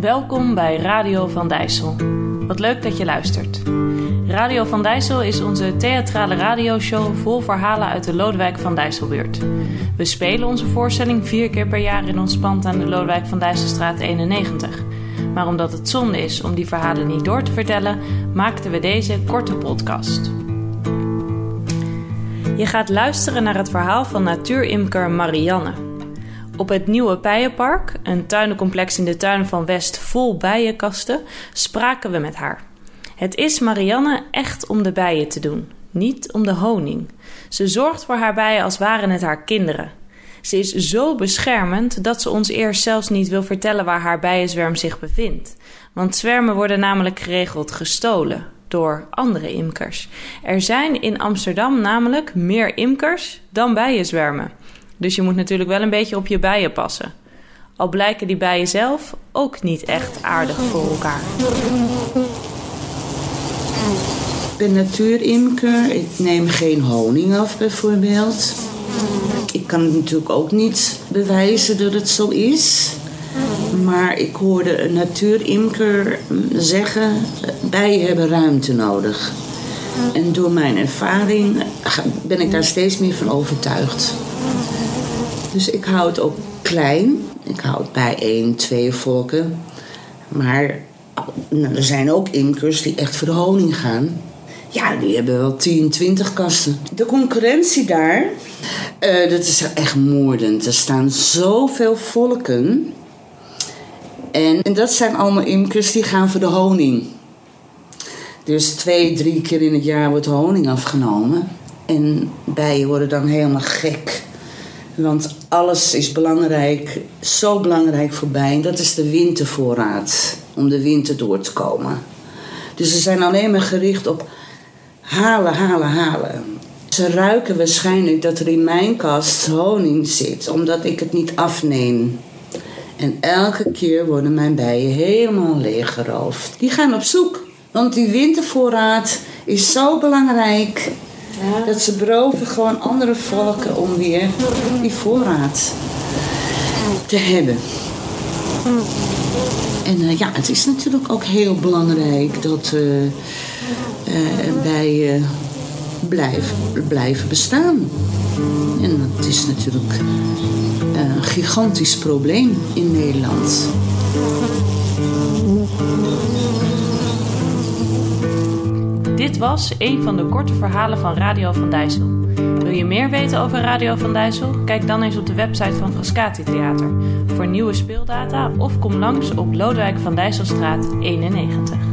Welkom bij Radio van Dijssel. Wat leuk dat je luistert. Radio van Dijssel is onze theatrale radioshow vol verhalen uit de Lodewijk van Dijsselbuurt. We spelen onze voorstelling vier keer per jaar in ons pand aan de Lodewijk van Dijsselstraat 91. Maar omdat het zonde is om die verhalen niet door te vertellen, maakten we deze korte podcast. Je gaat luisteren naar het verhaal van natuurimker Marianne. Op het nieuwe Bijenpark, een tuinencomplex in de tuin van West vol bijenkasten, spraken we met haar. Het is Marianne echt om de bijen te doen, niet om de honing. Ze zorgt voor haar bijen als waren het haar kinderen. Ze is zo beschermend dat ze ons eerst zelfs niet wil vertellen waar haar bijenzwerm zich bevindt. Want zwermen worden namelijk geregeld gestolen door andere imkers. Er zijn in Amsterdam namelijk meer imkers dan bijenzwermen. Dus je moet natuurlijk wel een beetje op je bijen passen. Al blijken die bijen zelf ook niet echt aardig voor elkaar. Ik ben natuurimker. Ik neem geen honing af bijvoorbeeld. Ik kan het natuurlijk ook niet bewijzen dat het zo is. Maar ik hoorde een natuurimker zeggen: bijen hebben ruimte nodig. En door mijn ervaring ben ik daar steeds meer van overtuigd. Dus ik hou het ook klein. Ik hou het bij één, twee volken. Maar nou, er zijn ook imkers die echt voor de honing gaan. Ja, die hebben wel 10, 20 kasten. De concurrentie daar, uh, dat is echt moordend. Er staan zoveel volken. En, en dat zijn allemaal imkers die gaan voor de honing. Dus twee, drie keer in het jaar wordt honing afgenomen. En bijen worden dan helemaal gek. Want alles is belangrijk, zo belangrijk voor bijen. Dat is de wintervoorraad, om de winter door te komen. Dus ze zijn alleen maar gericht op halen, halen, halen. Ze ruiken waarschijnlijk dat er in mijn kast honing zit, omdat ik het niet afneem. En elke keer worden mijn bijen helemaal leeggeroofd. Die gaan op zoek, want die wintervoorraad is zo belangrijk. Dat ze beroven gewoon andere volken om weer die voorraad te hebben. En uh, ja, het is natuurlijk ook heel belangrijk dat uh, uh, wij blijven, blijven bestaan. En dat is natuurlijk een gigantisch probleem in Nederland. Was een van de korte verhalen van Radio van Dijssel. Wil je meer weten over Radio van Dijssel? Kijk dan eens op de website van Frascati Theater voor nieuwe speeldata of kom langs op Lodewijk van Dijsselstraat 91.